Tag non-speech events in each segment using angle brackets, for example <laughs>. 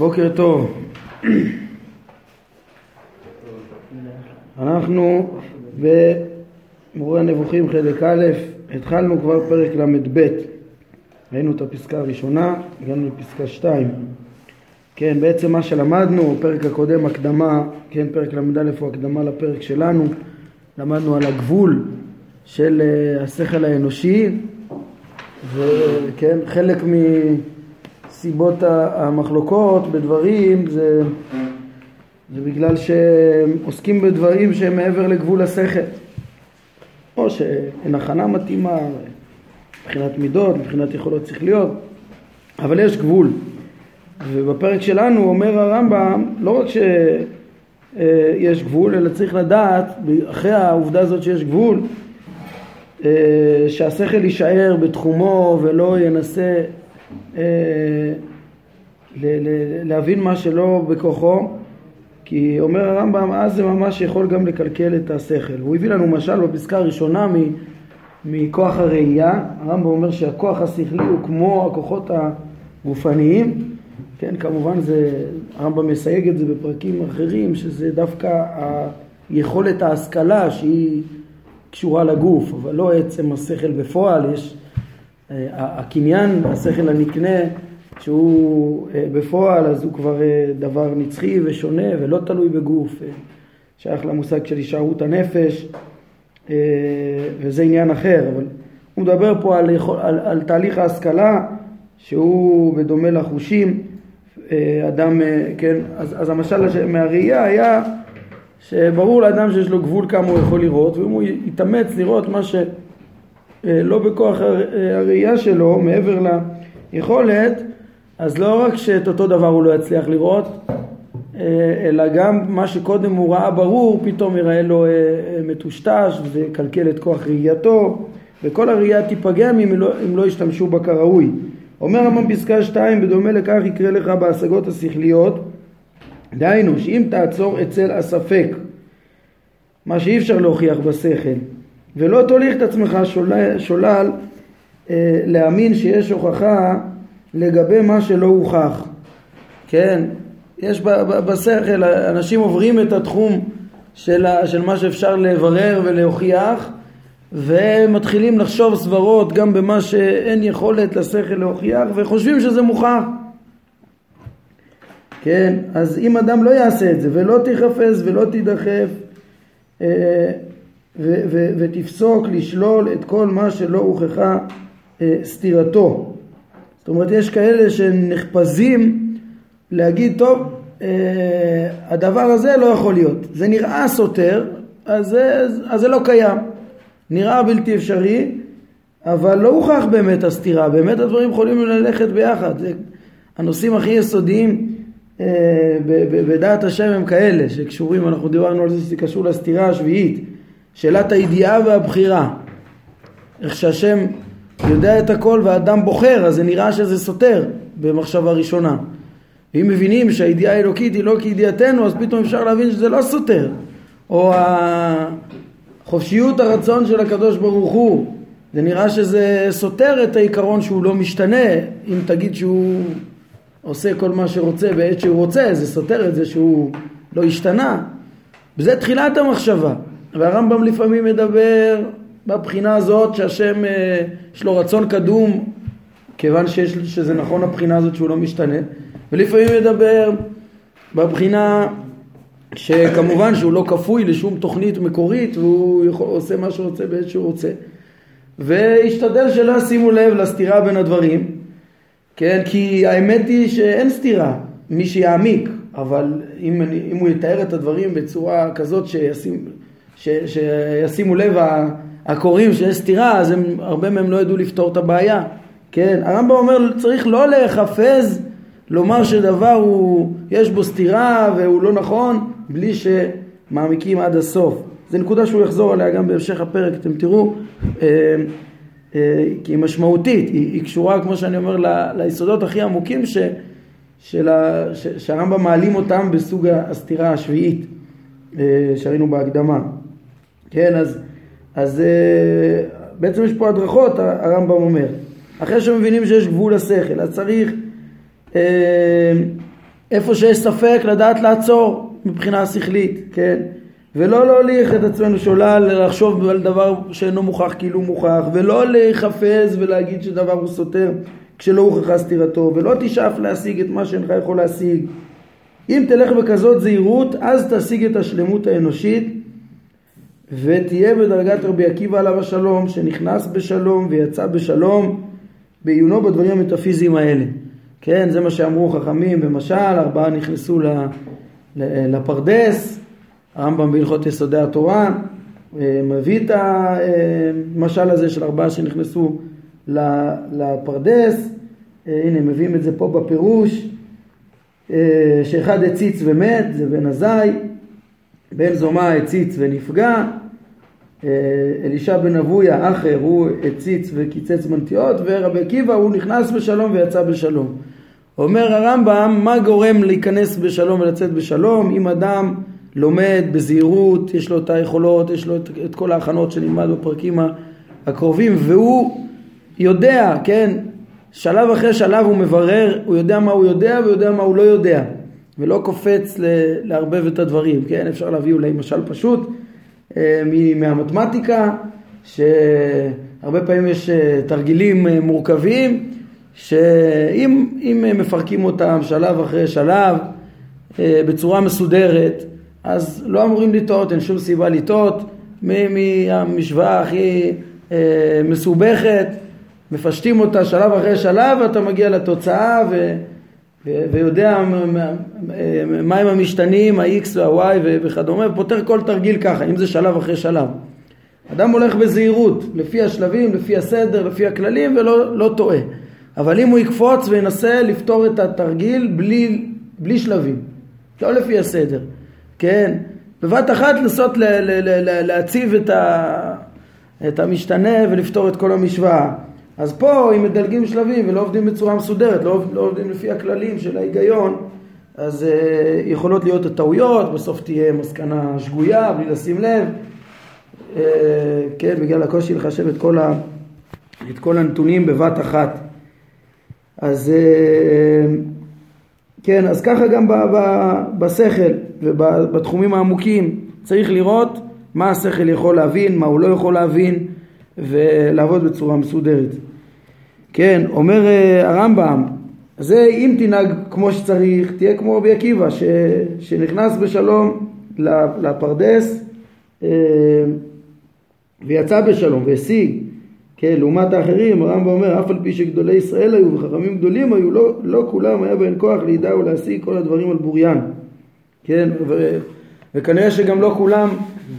בוקר טוב. אנחנו במורה הנבוכים חלק א', התחלנו כבר פרק ל"ב, ראינו את הפסקה הראשונה, הגענו לפסקה 2. כן, בעצם מה שלמדנו, פרק הקודם הקדמה, כן, פרק ל"א הוא הקדמה לפרק שלנו, למדנו על הגבול של אה, השכל האנושי, וכן, חלק מסיבות המחלוקות בדברים זה, זה בגלל שהם עוסקים בדברים שהם מעבר לגבול השכל, או שאין הכנה מתאימה מבחינת מידות, מבחינת יכולות שכליות, אבל יש גבול. ובפרק שלנו אומר הרמב"ם לא רק שיש גבול, אלא צריך לדעת, אחרי העובדה הזאת שיש גבול, אה, שהשכל יישאר בתחומו ולא ינסה אה, להבין מה שלא בכוחו כי אומר הרמב"ם אז זה ממש יכול גם לקלקל את השכל. הוא הביא לנו משל בפסקה הראשונה מכוח הראייה. הרמב"ם אומר שהכוח השכלי הוא כמו הכוחות הגופניים. כן כמובן זה הרמב"ם מסייג את זה בפרקים אחרים שזה דווקא היכולת ההשכלה שהיא קשורה לגוף, אבל לא עצם השכל בפועל, יש אה, הקניין, השכל הנקנה, שהוא אה, בפועל אז הוא כבר אה, דבר נצחי ושונה ולא תלוי בגוף, שייך למושג של הישארות הנפש וזה עניין אחר, אבל הוא מדבר פה על, על, על תהליך ההשכלה שהוא בדומה לחושים, אדם, כן, אז, אז המשל מהראייה היה שברור לאדם שיש לו גבול כמה הוא יכול לראות, ואם הוא יתאמץ לראות מה שלא בכוח הראייה שלו, מעבר ליכולת, אז לא רק שאת אותו דבר הוא לא יצליח לראות, אלא גם מה שקודם הוא ראה ברור, פתאום יראה לו מטושטש וזה יקלקל את כוח ראייתו, וכל הראייה תיפגע אם לא, אם לא ישתמשו בה כראוי. אומר המון פסקה 2, בדומה לכך יקרה לך בהשגות השכליות דהיינו שאם תעצור אצל הספק מה שאי אפשר להוכיח בשכל ולא תוליך את עצמך שולל, שולל אה, להאמין שיש הוכחה לגבי מה שלא הוכח. כן? יש בשכל אנשים עוברים את התחום של, של מה שאפשר לברר ולהוכיח ומתחילים לחשוב סברות גם במה שאין יכולת לשכל להוכיח וחושבים שזה מוכח. כן, אז אם אדם לא יעשה את זה ולא תיחפז ולא תידחף אה, ו- ו- ותפסוק לשלול את כל מה שלא הוכחה אה, סתירתו. זאת אומרת יש כאלה שנחפזים להגיד טוב אה, הדבר הזה לא יכול להיות, זה נראה סותר אז זה, אז זה לא קיים, נראה בלתי אפשרי אבל לא הוכח באמת הסתירה, באמת הדברים יכולים ללכת ביחד, זה הנושאים הכי יסודיים אה, בדעת השם הם כאלה שקשורים, אנחנו דיברנו על זה שזה קשור לסתירה השביעית, שאלת הידיעה והבחירה. איך שהשם יודע את הכל והאדם בוחר, אז זה נראה שזה סותר במחשבה ראשונה. ואם מבינים שהידיעה האלוקית היא לא כידיעתנו, אז פתאום אפשר להבין שזה לא סותר. או חופשיות הרצון של הקדוש ברוך הוא, זה נראה שזה סותר את העיקרון שהוא לא משתנה, אם תגיד שהוא עושה כל מה שרוצה בעת שהוא רוצה, זה סותר את זה שהוא לא השתנה. וזה תחילת המחשבה. והרמב"ם לפעמים מדבר בבחינה הזאת שהשם אה, יש לו רצון קדום כיוון שיש, שזה נכון הבחינה הזאת שהוא לא משתנה ולפעמים מדבר בבחינה שכמובן שהוא לא כפוי לשום תוכנית מקורית והוא יכול, עושה מה שהוא רוצה בעת שהוא רוצה והשתדל שלא ישימו לב לסתירה בין הדברים כן? כי האמת היא שאין סתירה, מי שיעמיק, אבל אם, אם הוא יתאר את הדברים בצורה כזאת שישים, ש, שישימו לב הקוראים שיש סתירה, אז הם, הרבה מהם לא ידעו לפתור את הבעיה. כן? הרמב"ם אומר צריך לא להיחפז לומר שדבר הוא, יש בו סתירה והוא לא נכון, בלי שמעמיקים עד הסוף. זו נקודה שהוא יחזור עליה גם בהמשך הפרק, אתם תראו. אה, אה, כי היא משמעותית, היא, היא קשורה כמו שאני אומר ל, ליסודות הכי עמוקים ש, של ה, ש, שהרמב"ם מעלים אותם בסוג הסתירה השביעית אה, שראינו בהקדמה. כן, אז, אז אה, בעצם יש פה הדרכות הרמב"ם אומר, אחרי שמבינים שיש גבול לשכל אז צריך איפה שיש ספק לדעת לעצור מבחינה שכלית, כן? ולא להוליך את עצמנו שולל לחשוב על דבר שאינו מוכח כאילו מוכח ולא להיחפז ולהגיד שדבר הוא סותר כשלא הוכחה סתירתו ולא תשאף להשיג את מה שאינך יכול להשיג אם תלך בכזאת זהירות אז תשיג את השלמות האנושית ותהיה בדרגת רבי עקיבא עליו השלום שנכנס בשלום ויצא בשלום בעיונו בדברים המטאפיזיים האלה. כן זה מה שאמרו חכמים במשל ארבעה נכנסו לפרדס הרמב"ם בהלכות יסודי התורה אה, מביא את המשל הזה של ארבעה שנכנסו לפרדס, אה, הנה מביאים את זה פה בפירוש, אה, שאחד הציץ ומת, זה בן עזאי, בן זומא הציץ ונפגע, אלישע בן אבויה אחר הוא הציץ וקיצץ מנטיות ורבי עקיבא הוא נכנס בשלום ויצא בשלום. אומר הרמב"ם מה גורם להיכנס בשלום ולצאת בשלום? אם אדם לומד בזהירות, יש לו את היכולות, יש לו את, את כל ההכנות שנלמד בפרקים הקרובים, והוא יודע, כן, שלב אחרי שלב הוא מברר, הוא יודע מה הוא יודע ויודע מה הוא לא יודע, ולא קופץ לערבב את הדברים, כן, אפשר להביא אולי משל פשוט. אה, מהמתמטיקה, שהרבה פעמים יש אה, תרגילים אה, מורכבים, שאם מפרקים אותם שלב אחרי שלב בצורה מסודרת, אז לא אמורים לטעות, אין שום סיבה לטעות. מהמשוואה הכי אה, מסובכת, מפשטים אותה שלב אחרי שלב ואתה מגיע לתוצאה ו, ויודע מהם המשתנים, ה-X וה-Y וכדומה, פותר כל תרגיל ככה, אם זה שלב אחרי שלב. אדם הולך בזהירות, לפי השלבים, לפי הסדר, לפי הכללים ולא לא טועה. אבל אם הוא יקפוץ וינסה לפתור את התרגיל בלי, בלי שלבים, לא לפי הסדר, כן? בבת אחת לנסות ל- ל- ל- להציב את, ה- את המשתנה ולפתור את כל המשוואה. אז פה אם מדלגים שלבים ולא עובדים בצורה מסודרת, לא, לא עובדים לפי הכללים של ההיגיון, אז uh, יכולות להיות הטעויות, בסוף תהיה מסקנה שגויה בלי לשים לב, uh, כן, בגלל הקושי לחשב את כל, ה, את כל הנתונים בבת אחת. אז uh, כן, אז ככה גם ב, ב, בשכל ובתחומים העמוקים צריך לראות מה השכל יכול להבין, מה הוא לא יכול להבין ולעבוד בצורה מסודרת. כן, אומר אה, הרמב"ם, זה אם תנהג כמו שצריך, תהיה כמו רבי עקיבא ש, שנכנס בשלום לפרדס אה, ויצא בשלום והשיג כן, לעומת האחרים, הרמב"ם אומר, אף על פי שגדולי ישראל היו וחכמים גדולים היו, לא, לא כולם היה בהם כוח לידע ולהשיג כל הדברים על בוריין. כן, ו, וכנראה שגם לא כולם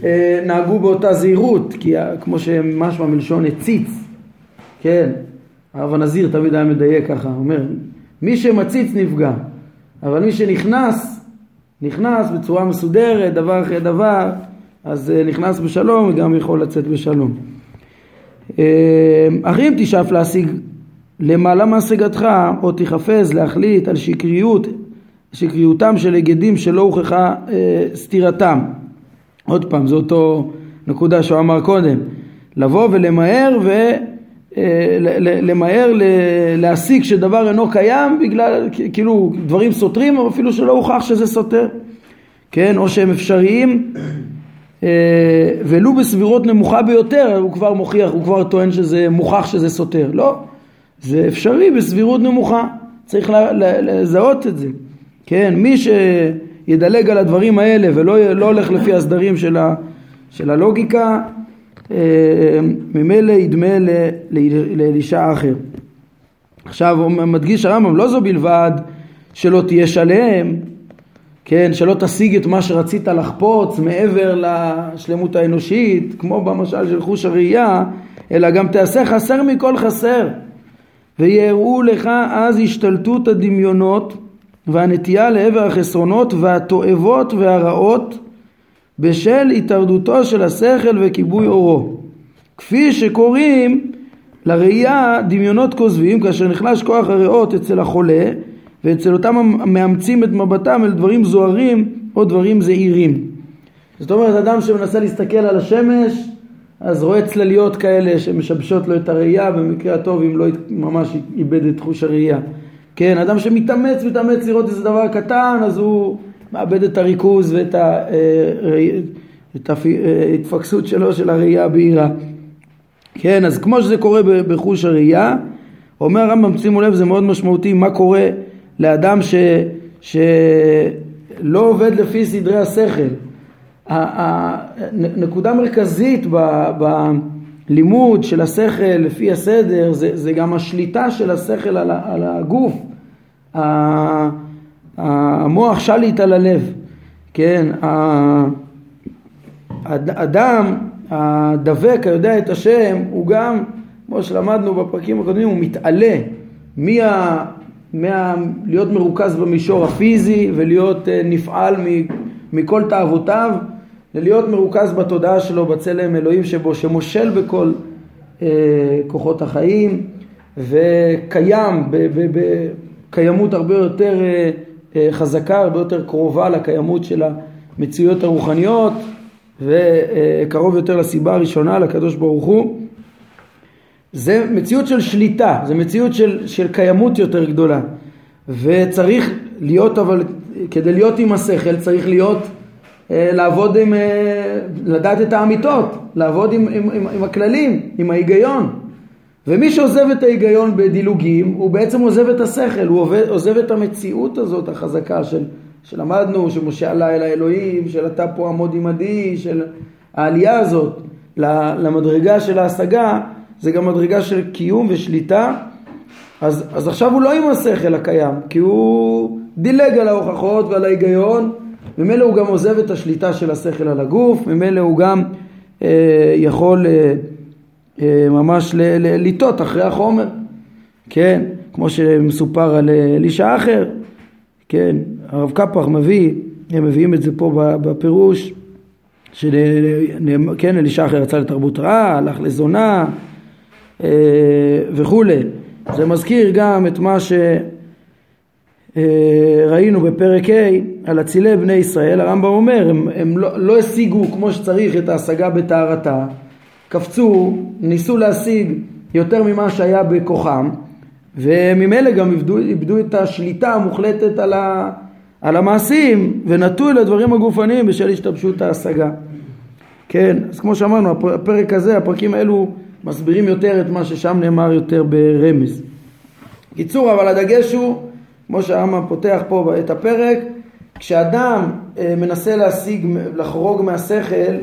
אה, נהגו באותה זהירות, כי כמו שמשמע מלשון הציץ, כן, הרב הנזיר תמיד היה מדייק ככה, אומר, מי שמציץ נפגע, אבל מי שנכנס, נכנס בצורה מסודרת, דבר אחרי דבר, אז אה, נכנס בשלום וגם יכול לצאת בשלום. אך אם תשאף להשיג למעלה מהשגתך או תחפז להחליט על שקריות, שקריותם של היגדים שלא הוכחה אה, סתירתם. עוד פעם, זו אותו נקודה שהוא אמר קודם, לבוא ולמהר ו... אה, למהר להסיק שדבר אינו קיים בגלל כאילו דברים סותרים או אפילו שלא הוכח שזה סותר כן או שהם אפשריים אה, ולו בסבירות נמוכה ביותר הוא כבר מוכיח, הוא כבר טוען שזה מוכח שזה סותר. לא, זה אפשרי בסבירות נמוכה, צריך לזהות את זה. כן, מי שידלג על הדברים האלה ולא לא הולך לפי הסדרים של, ה, של הלוגיקה, אה, ממילא ידמה לאלישע אחר. עכשיו מדגיש הרמב"ם, לא זו בלבד שלא תהיה שלם, כן, שלא תשיג את מה שרצית לחפוץ מעבר לשלמות האנושית, כמו במשל של חוש הראייה, אלא גם תעשה חסר מכל חסר, ויראו לך אז השתלטות הדמיונות והנטייה לעבר החסרונות והתועבות והרעות בשל התערדותו של השכל וכיבוי אורו. כפי שקוראים לראייה דמיונות כוזבים כאשר נחלש כוח הריאות אצל החולה ואצל אותם המאמצים את מבטם אל דברים זוהרים או דברים זעירים. זאת אומרת אדם שמנסה להסתכל על השמש אז רואה צלליות כאלה שמשבשות לו את הראייה במקרה הטוב אם לא ממש איבד את חוש הראייה כן, אדם שמתאמץ, מתאמץ לראות איזה דבר קטן, אז הוא מאבד את הריכוז ואת ההתפקסות שלו של הראייה הבהירה. כן, אז כמו שזה קורה בחוש הראייה, אומר הרמב"ם, שימו לב, זה מאוד משמעותי, מה קורה לאדם ש, שלא עובד לפי סדרי השכל. נקודה מרכזית בלימוד של השכל לפי הסדר זה, זה גם השליטה של השכל על, על הגוף. המוח שליט על הלב, כן, האדם הדבק היודע את השם הוא גם, כמו שלמדנו בפרקים הקודמים, הוא מתעלה מה, מה, להיות מרוכז במישור הפיזי ולהיות אה, נפעל מכל תאוותיו ללהיות מרוכז בתודעה שלו, בצלם אלוהים שבו, שמושל בכל אה, כוחות החיים וקיים בקיימות הרבה יותר אה, אה, חזקה, הרבה יותר קרובה לקיימות של המציאויות הרוחניות וקרוב יותר לסיבה הראשונה, לקדוש ברוך הוא. זה מציאות של שליטה, זה מציאות של, של קיימות יותר גדולה וצריך להיות אבל כדי להיות עם השכל צריך להיות אה, לעבוד עם, אה, לדעת את האמיתות, לעבוד עם, עם, עם, עם הכללים, עם ההיגיון. ומי שעוזב את ההיגיון בדילוגים, הוא בעצם עוזב את השכל, הוא עובד, עוזב את המציאות הזאת החזקה של, שלמדנו, שמשה עלה אל האלוהים, של אתה פה עמוד עמדי, של העלייה הזאת למדרגה של ההשגה, זה גם מדרגה של קיום ושליטה. אז, אז עכשיו הוא לא עם השכל הקיים, כי הוא דילג על ההוכחות ועל ההיגיון ממילא הוא גם עוזב את השליטה של השכל על הגוף, ממילא הוא גם אה, יכול אה, אה, ממש לטעות אחרי החומר, כן, כמו שמסופר על אה, אלישע אחר, כן, הרב קפח מביא, הם מביאים את זה פה בפירוש, שכן, אלישע אחר יצא לתרבות רעה, הלך לזונה אה, וכולי. זה מזכיר גם את מה ש... אה, ראינו בפרק ה' על אצילי בני ישראל, הרמב"ם אומר, הם, הם לא, לא השיגו כמו שצריך את ההשגה בטהרתה, קפצו, ניסו להשיג יותר ממה שהיה בכוחם, וממילא גם איבדו, איבדו את השליטה המוחלטת על, ה, על המעשים, ונטו אל הדברים הגופניים בשל השתבשות ההשגה. כן, אז כמו שאמרנו, הפרק הזה, הפרקים האלו מסבירים יותר את מה ששם נאמר יותר ברמז. קיצור, אבל הדגש הוא כמו שהרמב"ם פותח פה את הפרק, כשאדם אה, מנסה להשיג, לחרוג מהשכל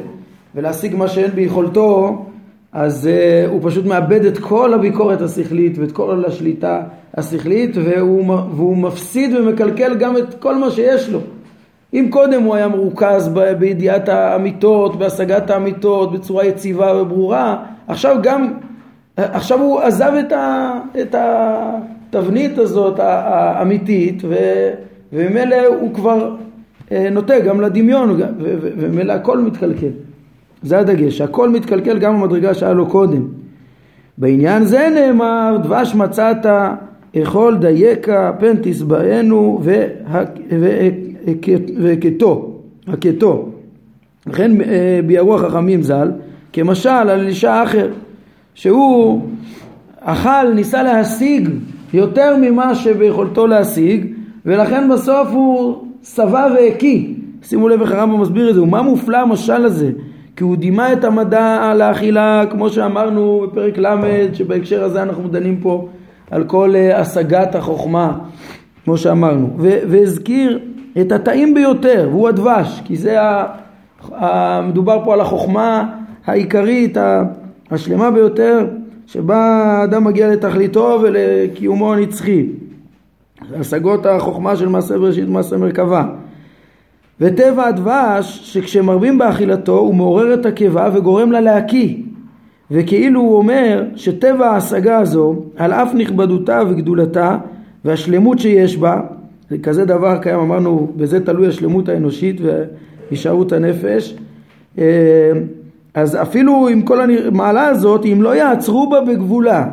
ולהשיג מה שאין ביכולתו, אז אה, הוא פשוט מאבד את כל הביקורת השכלית ואת כל השליטה השכלית והוא, והוא מפסיד ומקלקל גם את כל מה שיש לו. אם קודם הוא היה מרוכז בידיעת האמיתות, בהשגת האמיתות, בצורה יציבה וברורה, עכשיו גם, עכשיו הוא עזב את, ה, את, ה, התבנית הזאת האמיתית וממילא הוא כבר אה, נוטה גם לדמיון וממילא הכל מתקלקל. זה הדגש, הכל מתקלקל גם במדרגה שהיה לו קודם. בעניין זה נאמר דבש מצאת אכול דייקה פן תשבענו והכתו, הכתו. לכן אה, ביארו החכמים ז"ל כמשל על אישה אחר שהוא אכל, ניסה להשיג יותר ממה שביכולתו להשיג, ולכן בסוף הוא שבע והקיא. שימו לב איך הרמב"ם מסביר את זה, ומה מופלא המשל הזה? כי הוא דימה את המדע על האכילה, כמו שאמרנו בפרק ל', שבהקשר הזה אנחנו דנים פה על כל אה, השגת החוכמה, כמו שאמרנו, והזכיר את הטעים ביותר, והוא הדבש, כי זה ה... ה... מדובר פה על החוכמה העיקרית, השלמה ביותר, שבה האדם מגיע לתכליתו ולקיומו הנצחי. השגות החוכמה של מעשה בראשית ומעשה מרכבה. וטבע הדבש שכשמרבים באכילתו הוא מעורר את הקיבה וגורם לה להקיא. וכאילו הוא אומר שטבע ההשגה הזו על אף נכבדותה וגדולתה והשלמות שיש בה זה כזה דבר קיים אמרנו בזה תלוי השלמות האנושית והישארות הנפש אה, אז אפילו עם כל המעלה הזאת, אם לא יעצרו בה בגבולה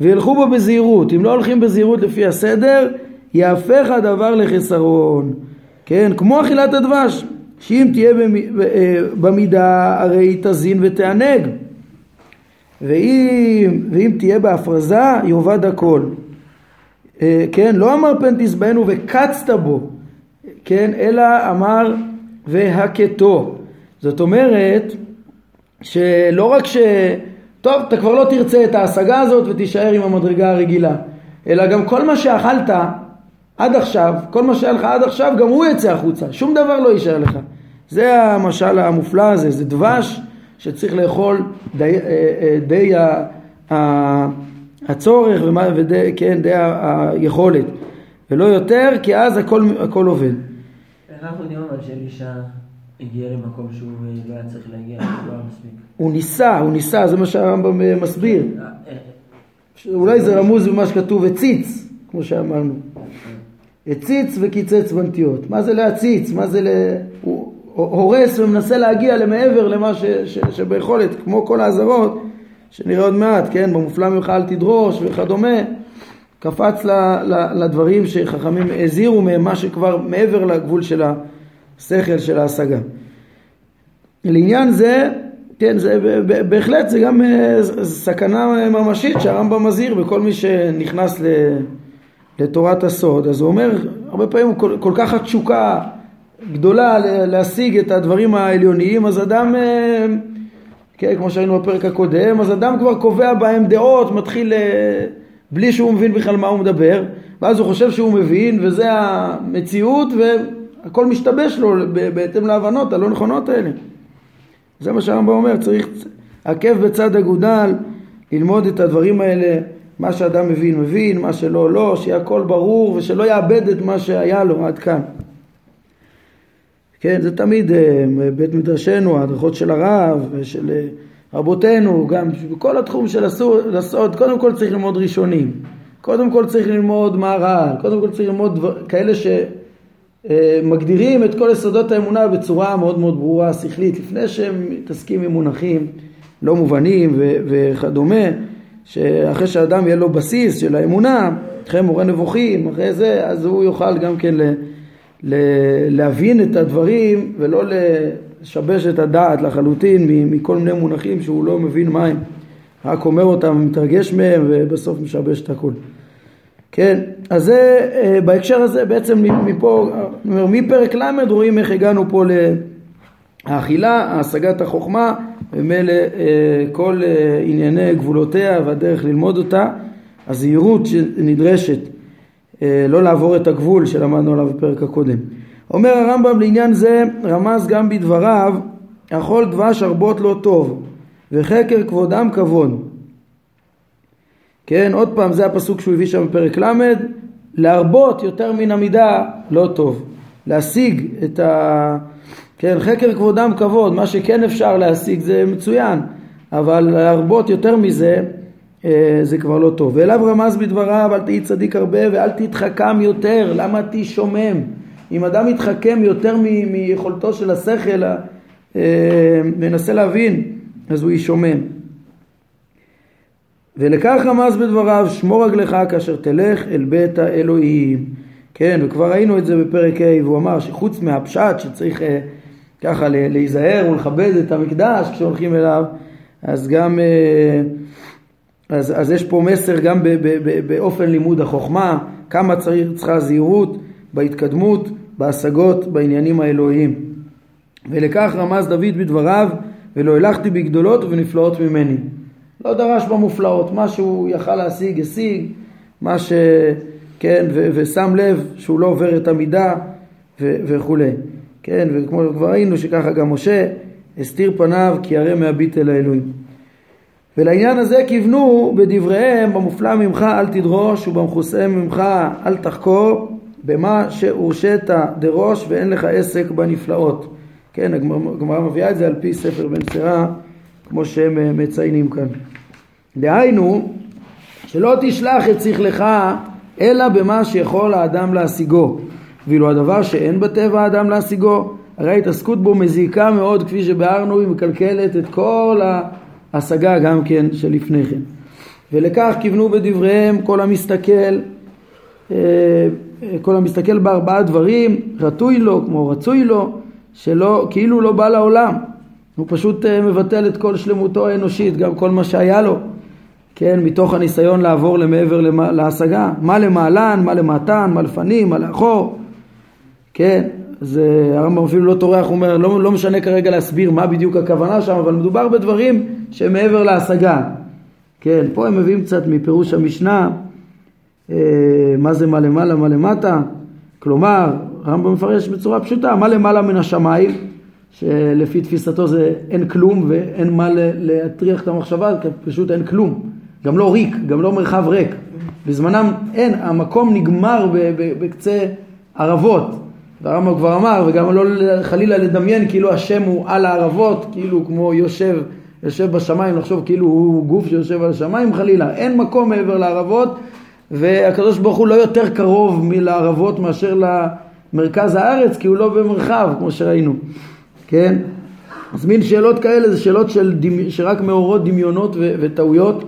וילכו בה בזהירות, אם לא הולכים בזהירות לפי הסדר, יהפך הדבר לחסרון. כן, כמו אכילת הדבש, שאם תהיה אה, במידה הרי תזין ותענג, ואם, ואם תהיה בהפרזה יאבד הכל. אה, כן, לא אמר פן תשבענו וקצת בו, כן, אלא אמר והכתו. זאת אומרת שלא רק ש... טוב, אתה כבר לא תרצה את ההשגה הזאת ותישאר עם המדרגה הרגילה, אלא גם כל מה שאכלת עד עכשיו, כל מה שהיה לך עד עכשיו, גם הוא יצא החוצה, שום דבר לא יישאר לך. זה המשל המופלא הזה, זה דבש שצריך לאכול די, אה, אה, די הצורך ודי, כן, די היכולת, ולא יותר, כי אז הכל, הכל עובד. איך אנחנו יודעים אבל שאלישע הגיע למקום שהוא אה, לא היה צריך להגיע, <coughs> לא היה מספיק? הוא ניסה, הוא ניסה, זה מה שהרמב"ם מסביר. אולי זה רמוז במה שכתוב הציץ, כמו שאמרנו. הציץ וקיצץ בנטיות. מה זה להציץ? מה זה ל... הוא הורס ומנסה להגיע למעבר למה ש... ש... שביכולת, כמו כל האזהרות שנראה עוד מעט, כן? במופלא ממך אל תדרוש וכדומה. קפץ ל... ל... לדברים שחכמים הזהירו מהם, מה שכבר מעבר לגבול של השכל של ההשגה. לעניין זה, כן, זה בהחלט זה גם אה, סכנה ממשית שהרמב"ם מזהיר בכל מי שנכנס. לתורת הסוד, אז הוא אומר, הרבה פעמים כל, כל כך התשוקה גדולה להשיג את הדברים העליוניים, אז אדם, אה, כן, כמו שראינו בפרק הקודם, אז אדם כבר קובע בהם דעות, מתחיל אה, בלי שהוא מבין בכלל מה הוא מדבר, ואז הוא חושב שהוא מבין, וזה המציאות, והכל משתבש לו בהתאם להבנות הלא נכונות האלה. זה מה שהרמב"ם אומר, צריך עקב בצד אגודל, ללמוד את הדברים האלה מה שאדם מבין מבין, מה שלא לא, שיהיה הכל ברור ושלא יאבד את מה שהיה לו עד כאן. כן, זה תמיד אה, בית מדרשנו, ההדרכות של הרב ושל אה, רבותינו, גם בכל התחום של הסוד, קודם כל צריך ללמוד ראשונים, קודם כל צריך ללמוד מהר"ל, קודם כל צריך ללמוד דבר, כאלה שמגדירים אה, את כל יסודות האמונה בצורה מאוד מאוד ברורה, שכלית, לפני שהם מתעסקים עם מונחים לא מובנים וכדומה. שאחרי שאדם יהיה לו בסיס של האמונה, אחרי מורה נבוכים, אחרי זה, אז הוא יוכל גם כן ל, ל, להבין את הדברים ולא לשבש את הדעת לחלוטין מכל מיני מונחים שהוא לא מבין מה הם, רק אומר אותם, מתרגש מהם ובסוף משבש את הכל. כן, אז זה אה, בהקשר הזה בעצם מפה, מפרק ל' רואים איך הגענו פה לאכילה, השגת החוכמה ומילא אה, כל אה, ענייני גבולותיה והדרך ללמוד אותה, הזהירות שנדרשת לא לעבור את הגבול שלמדנו עליו בפרק הקודם. אומר הרמב"ם לעניין זה רמז גם בדבריו אכול דבש הרבות לא טוב וחקר כבודם כבוד. כן, עוד פעם זה הפסוק שהוא הביא שם בפרק ל' להרבות יותר מן המידה לא טוב. להשיג את ה... כן, חקר כבודם כבוד, מה שכן אפשר להשיג זה מצוין, אבל להרבות יותר מזה אה, זה כבר לא טוב. ואליו רמז בדבריו, אל תהי צדיק הרבה ואל תתחכם יותר, למה תהי שומם? אם אדם יתחכם יותר מ- מיכולתו של השכל, אה, מנסה להבין, אז הוא ישומם. ולכך רמז בדבריו, שמור רגלך כאשר תלך אל בית האלוהים. כן, וכבר ראינו את זה בפרק ה', והוא אמר שחוץ מהפשט שצריך אה, ככה להיזהר ולכבד את המקדש כשהולכים אליו, אז גם, אה, אז, אז יש פה מסר גם ב, ב, ב, באופן לימוד החוכמה, כמה צריך, צריכה זהירות בהתקדמות, בהשגות, בעניינים האלוהיים. ולכך רמז דוד בדבריו, ולא הלכתי בגדולות ובנפלאות ממני. לא דרש במופלאות, מה שהוא יכל להשיג, השיג, מה ש... כן, ו- ושם לב שהוא לא עובר את המידה וכולי. כן, וכמו כבר ראינו שככה גם משה הסתיר פניו כי הרי מהביט אל האלוהים. ולעניין הזה כיוונו בדבריהם במופלא ממך אל תדרוש ובמכוסה ממך אל תחקור במה שהורשית דרוש ואין לך עסק בנפלאות. כן, הגמרא מביאה את זה על פי ספר בן סרה כמו שהם אה, מציינים כאן. דהיינו שלא תשלח את שכלך אלא במה שיכול האדם להשיגו ואילו הדבר שאין בטבע האדם להשיגו, הרי ההתעסקות בו מזיקה מאוד, כפי שביארנו, היא מקלקלת את כל ההשגה גם כן שלפני כן. ולכך כיוונו בדבריהם כל המסתכל, אה, כל המסתכל בארבעה דברים, רטוי לו כמו רצוי לו, שלא, כאילו לא בא לעולם. הוא פשוט אה, מבטל את כל שלמותו האנושית, גם כל מה שהיה לו. כן, מתוך הניסיון לעבור למעבר למה, להשגה, מה למעלן, מה למטן, מה לפנים, מה לאחור, כן, זה הרמב"ם אפילו לא טורח, הוא אומר, לא, לא משנה כרגע להסביר מה בדיוק הכוונה שם, אבל מדובר בדברים שהם מעבר להשגה, כן, פה הם מביאים קצת מפירוש המשנה, אה, מה זה מה למעלה, מה למטה, כלומר, הרמב"ם מפרש בצורה פשוטה, מה למעלה מן השמיים, שלפי תפיסתו זה אין כלום ואין מה להטריח את המחשבה, פשוט אין כלום. גם לא ריק, גם לא מרחב ריק. בזמנם אין, המקום נגמר בקצה ערבות. והרמב"ם כבר אמר, וגם לא חלילה לדמיין כאילו השם הוא על הערבות, כאילו כמו יושב, יושב בשמיים, לחשוב כאילו הוא גוף שיושב על השמיים חלילה. אין מקום מעבר לערבות, והקדוש ברוך הוא לא יותר קרוב מלערבות מאשר למרכז הארץ, כי הוא לא במרחב, כמו שראינו. כן? אז מין שאלות כאלה זה שאלות של דמי, שרק מעוררות דמיונות ו- וטעויות.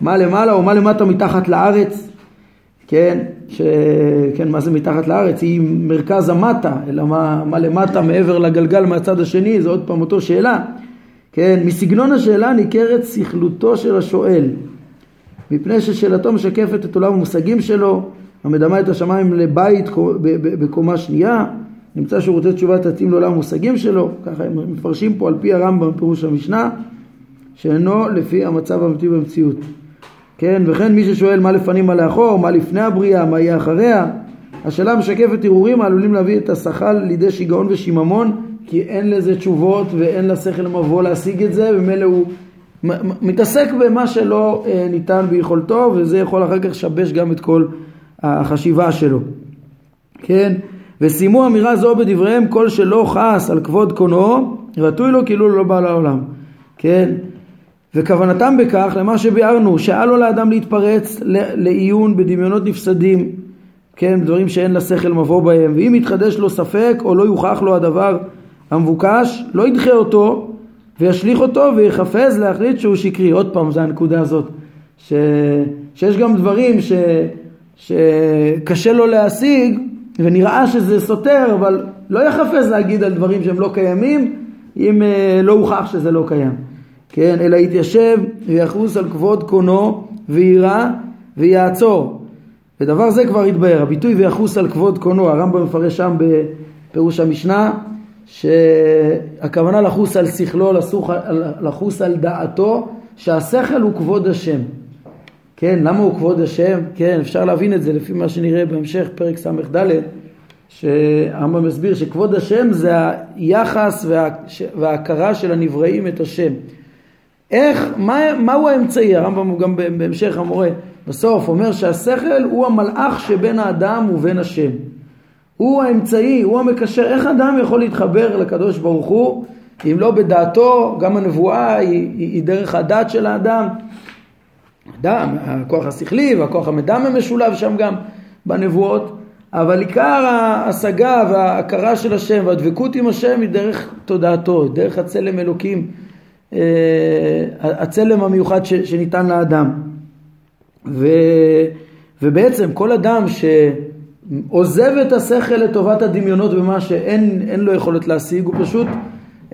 מה למעלה או מה למטה מתחת לארץ, כן, ש... כן, מה זה מתחת לארץ? היא מרכז המטה, אלא מה, מה למטה מעבר לגלגל מהצד השני, זה עוד פעם אותו שאלה. כן, מסגנון השאלה ניכרת סכלותו של השואל, מפני ששאלתו משקפת את עולם המושגים שלו, המדמה את השמיים לבית בקומה שנייה, נמצא שירותי תשובה תתאים לעולם המושגים שלו, ככה הם מפרשים פה על פי הרמב"ם פירוש המשנה, שאינו לפי המצב האמיתי במציאות. כן, וכן מי ששואל מה לפנים מה לאחור, מה לפני הבריאה, מה יהיה אחריה, השאלה משקפת הרהורים העלולים להביא את השכל לידי שיגעון ושיממון, כי אין לזה תשובות ואין לשכל מבוא להשיג את זה, ומילא הוא מתעסק במה שלא אה, ניתן ביכולתו, וזה יכול אחר כך לשבש גם את כל החשיבה שלו. כן, וסיימו אמירה זו בדבריהם כל שלא חס על כבוד קונו, רטוי לו כאילו לא בא לעולם. כן, וכוונתם בכך למה שביארנו, שאל לו לאדם להתפרץ לעיון בדמיונות נפסדים, כן, דברים שאין לשכל מבוא בהם, ואם יתחדש לו ספק או לא יוכח לו הדבר המבוקש, לא ידחה אותו וישליך אותו ויחפז להחליט שהוא שקרי. עוד פעם, זה הנקודה הזאת, ש... שיש גם דברים ש... שקשה לו להשיג ונראה שזה סותר, אבל לא יחפז להגיד על דברים שהם לא קיימים, אם אה, לא הוכח שזה לא קיים. כן, אלא יתיישב ויחוס על כבוד קונו ויירא ויעצור. ודבר זה כבר התבהר, הביטוי ויחוס על כבוד קונו, הרמב"ם מפרש שם בפירוש המשנה, שהכוונה לחוס על שכלו, לחוס על דעתו, שהשכל הוא כבוד השם. כן, למה הוא כבוד השם? כן, אפשר להבין את זה לפי מה שנראה בהמשך פרק ס"ד, שהרמב"ם מסביר שכבוד השם זה היחס וה, וההכרה של הנבראים את השם. איך, מה, מהו האמצעי? הרמב"ם הוא גם בהמשך המורה בסוף אומר שהשכל הוא המלאך שבין האדם ובין השם. הוא האמצעי, הוא המקשר. איך אדם יכול להתחבר לקדוש ברוך הוא אם לא בדעתו, גם הנבואה היא, היא, היא דרך הדת של האדם. אדם, הכוח השכלי והכוח המדמה משולב שם גם בנבואות, אבל עיקר ההשגה וההכרה של השם והדבקות עם השם היא דרך תודעתו, דרך הצלם אלוקים. אה, הצלם המיוחד שניתן לאדם. ו, ובעצם כל אדם שעוזב את השכל לטובת הדמיונות במה שאין לו יכולת להשיג, הוא פשוט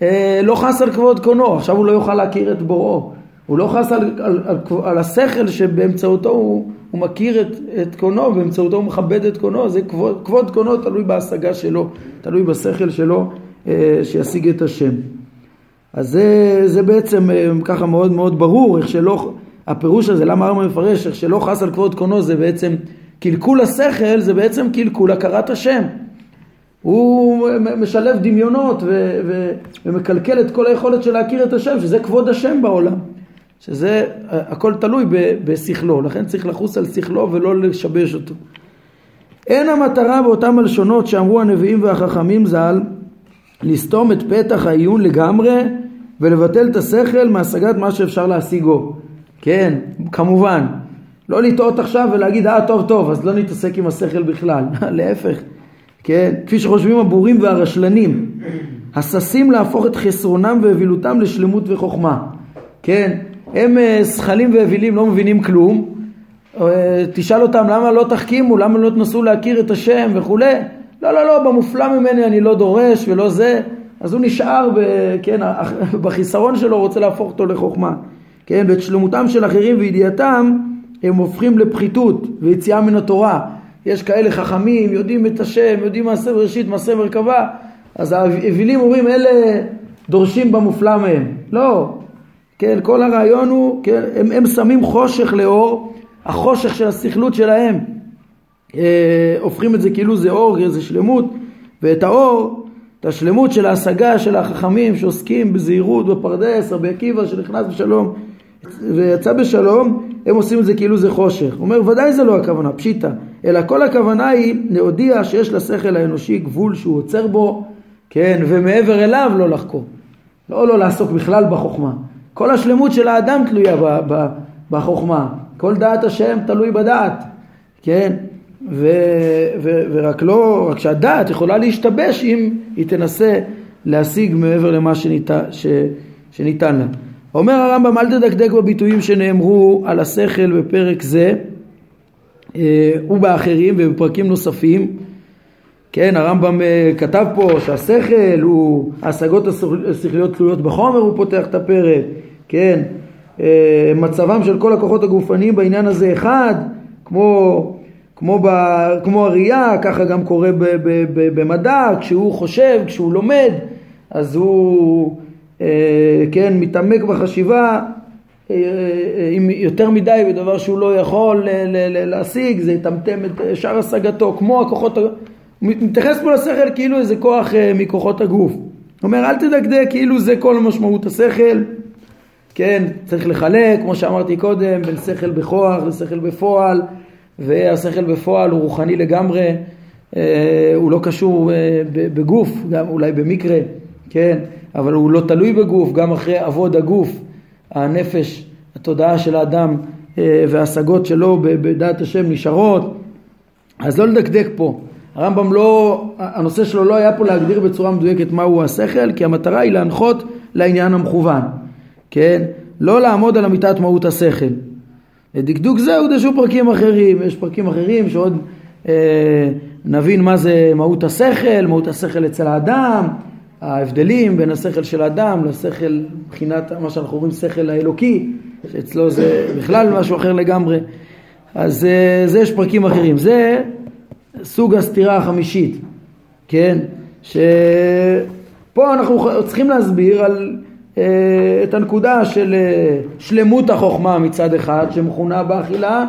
אה, לא חס על כבוד קונו, עכשיו הוא לא יוכל להכיר את בוראו. הוא לא חס על, על, על, על השכל שבאמצעותו הוא, הוא מכיר את, את קונו, באמצעותו הוא מכבד את קונו, זה כבוד, כבוד קונו תלוי בהשגה שלו, תלוי בשכל שלו אה, שישיג את השם. אז זה, זה בעצם אה, ככה מאוד מאוד ברור, איך שלא, הפירוש הזה, למה הרמב"ם מפרש, איך שלא חס על כבוד קונו זה בעצם, קלקול השכל זה בעצם קלקול הכרת השם. הוא משלב דמיונות ו, ו, ומקלקל את כל היכולת של להכיר את השם, שזה כבוד השם בעולם. שזה, הכל תלוי בשכלו, לכן צריך לחוס על שכלו ולא לשבש אותו. אין המטרה באותם הלשונות שאמרו הנביאים והחכמים ז"ל לסתום את פתח העיון לגמרי ולבטל את השכל מהשגת מה שאפשר להשיגו. כן, כמובן. לא לטעות עכשיו ולהגיד, אה, טוב, טוב, אז לא נתעסק עם השכל בכלל. <laughs> להפך, כן? כפי שחושבים הבורים והרשלנים, הששים להפוך את חסרונם ואבילותם לשלמות וחוכמה. כן? הם זכלים אה, ואווילים, לא מבינים כלום. אה, תשאל אותם למה לא תחכימו, למה לא תנסו להכיר את השם וכולי. לא, לא, לא, במופלא ממני אני לא דורש ולא זה. אז הוא נשאר, ב, כן, <laughs> בחיסרון שלו, רוצה להפוך אותו לחוכמה. כן, ואת שלמותם של אחרים וידיעתם הם הופכים לפחיתות ויציאה מן התורה. יש כאלה חכמים, יודעים את השם, יודעים מעשה בראשית, מעשה מרכבה, אז האווילים אומרים אלה דורשים במופלא מהם. לא, כן, כל הרעיון הוא, כן, הם, הם שמים חושך לאור, החושך של הסכלות שלהם, אה, הופכים את זה כאילו זה אור, זה שלמות, ואת האור, את השלמות של ההשגה של החכמים שעוסקים בזהירות בפרדס, רבי עקיבא שנכנס בשלום ויצא בשלום, הם עושים את זה כאילו זה חושך. הוא אומר ודאי זה לא הכוונה, פשיטא, אלא כל הכוונה היא להודיע שיש לשכל האנושי גבול שהוא עוצר בו, כן, ומעבר אליו לא לחקור. לא לא לעסוק בכלל בחוכמה. כל השלמות של האדם תלויה ב, ב, בחוכמה. כל דעת השם תלוי בדעת, כן? ו, ו, ורק לא, רק שהדעת יכולה להשתבש אם היא תנסה להשיג מעבר למה שניתן, ש, שניתן לה. אומר הרמב"ם אל תדקדק בביטויים שנאמרו על השכל בפרק זה אה, ובאחרים ובפרקים נוספים כן הרמב"ם אה, כתב פה שהשכל הוא ההשגות השכליות תלויות בחומר הוא פותח את הפרק כן. אה, מצבם של כל הכוחות הגופניים בעניין הזה אחד כמו כמו, ב, כמו הראייה, ככה גם קורה ב, ב, ב, במדע, כשהוא חושב, כשהוא לומד, אז הוא אה, כן, מתעמק בחשיבה עם יותר מדי בדבר שהוא לא יכול להשיג, זה יטמטם את שאר השגתו, כמו הכוחות, הוא מתייחס פה לשכל כאילו איזה כוח אה, מכוחות הגוף. הוא אומר אל תדקדק כאילו זה כל משמעות השכל, כן, צריך לחלק, כמו שאמרתי קודם, בין שכל בכוח לשכל בפועל, והשכל בפועל הוא רוחני לגמרי, הוא לא קשור בגוף, גם אולי במקרה, כן, אבל הוא לא תלוי בגוף, גם אחרי עבוד הגוף, הנפש, התודעה של האדם אה, וההשגות שלו בדעת השם נשארות, אז לא לדקדק פה. הרמב"ם לא, הנושא שלו לא היה פה להגדיר בצורה מדויקת מהו השכל, כי המטרה היא להנחות לעניין המכוון, כן? לא לעמוד על אמיתת מהות השכל. לדקדוק זה הודשו פרקים אחרים, יש פרקים אחרים שעוד אה, נבין מה זה מהות השכל, מהות השכל אצל האדם, ההבדלים בין השכל של האדם לשכל מבחינת מה שאנחנו אומרים שכל האלוקי, שאצלו זה בכלל משהו אחר לגמרי. אז אה, זה יש פרקים אחרים. זה סוג הסתירה החמישית, כן? שפה אנחנו צריכים להסביר על, אה, את הנקודה של אה, שלמות החוכמה מצד אחד, שמכונה באכילה,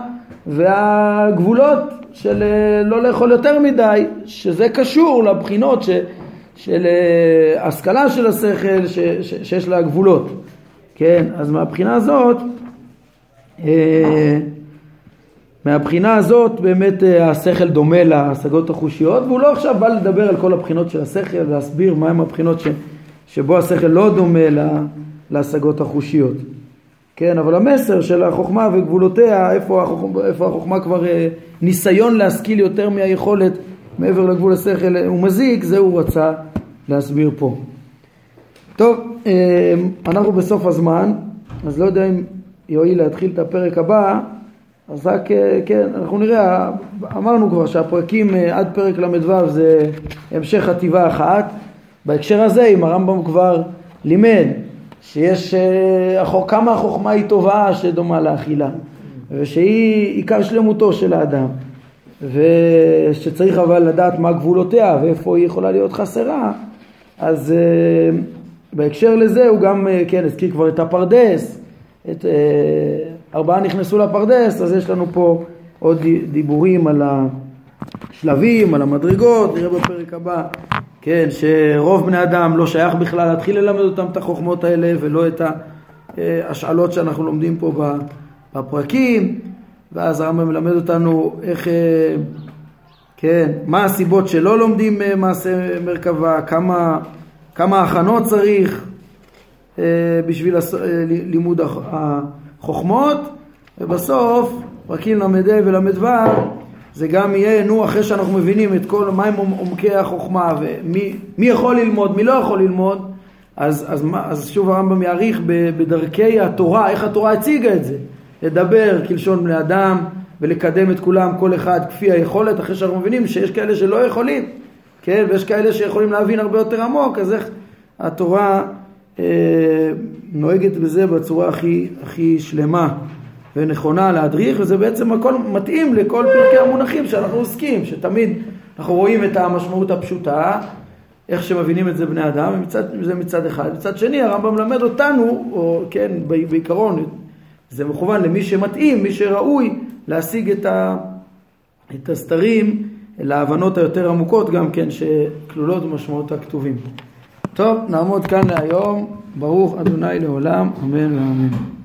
והגבולות של לא לאכול יותר מדי, שזה קשור לבחינות ש... של אה, השכלה של השכל ש, ש, שיש לה גבולות, כן? אז מהבחינה הזאת, אה, מהבחינה הזאת באמת אה, השכל דומה להשגות החושיות והוא לא עכשיו בא לדבר על כל הבחינות של השכל ולהסביר מהם הבחינות ש, שבו השכל לא דומה לה, להשגות החושיות. כן, אבל המסר של החוכמה וגבולותיה, איפה החוכמה, איפה החוכמה כבר ניסיון להשכיל יותר מהיכולת מעבר לגבול השכל הוא מזיק, זה הוא רצה להסביר פה. טוב, אמ, אנחנו בסוף הזמן, אז לא יודע אם יועיל להתחיל את הפרק הבא, אז רק, אה, כן, אנחנו נראה, אמרנו כבר שהפרקים אה, עד פרק ל"ו זה המשך חטיבה אחת. בהקשר הזה, אם הרמב"ם כבר לימד שיש, אה, כמה החוכמה היא טובה שדומה לאכילה, ושהיא עיקר שלמותו של האדם. ושצריך אבל לדעת מה גבולותיה ואיפה היא יכולה להיות חסרה, אז בהקשר לזה הוא גם, כן, הזכיר כבר את הפרדס, את, ארבעה נכנסו לפרדס, אז יש לנו פה עוד דיבורים על השלבים, על המדרגות, נראה בפרק הבא, כן, שרוב בני אדם לא שייך בכלל להתחיל ללמד אותם את החוכמות האלה ולא את ההשאלות שאנחנו לומדים פה בפרקים. ואז הרמב"ם מלמד אותנו איך, אה, כן, מה הסיבות שלא לומדים אה, מעשה מרכבה, כמה, כמה הכנות צריך אה, בשביל לימוד החוכמות, ובסוף פרקים ל"ה ול"ו זה גם יהיה, נו, אחרי שאנחנו מבינים את כל, מהם עומקי החוכמה ומי יכול ללמוד, מי לא יכול ללמוד, אז, אז, אז שוב הרמב"ם יעריך בדרכי התורה, איך התורה הציגה את זה. לדבר כלשון בני אדם ולקדם את כולם כל אחד כפי היכולת אחרי שאנחנו מבינים שיש כאלה שלא יכולים כן ויש כאלה שיכולים להבין הרבה יותר עמוק אז איך התורה אה, נוהגת בזה בצורה הכי, הכי שלמה ונכונה להדריך, וזה בעצם הכל מתאים לכל פרקי המונחים שאנחנו עוסקים, שתמיד אנחנו רואים את המשמעות הפשוטה, איך שמבינים את זה בני אדם, ומצד, זה מצד אחד. מצד שני, הרמב"ם מלמד אותנו, או כן, בעיקרון, זה מכוון למי שמתאים, מי שראוי להשיג את, ה, את הסתרים להבנות היותר עמוקות גם כן, שכלולות במשמעות הכתובים. טוב, נעמוד כאן להיום. ברוך אדוני לעולם, אמן ואמן.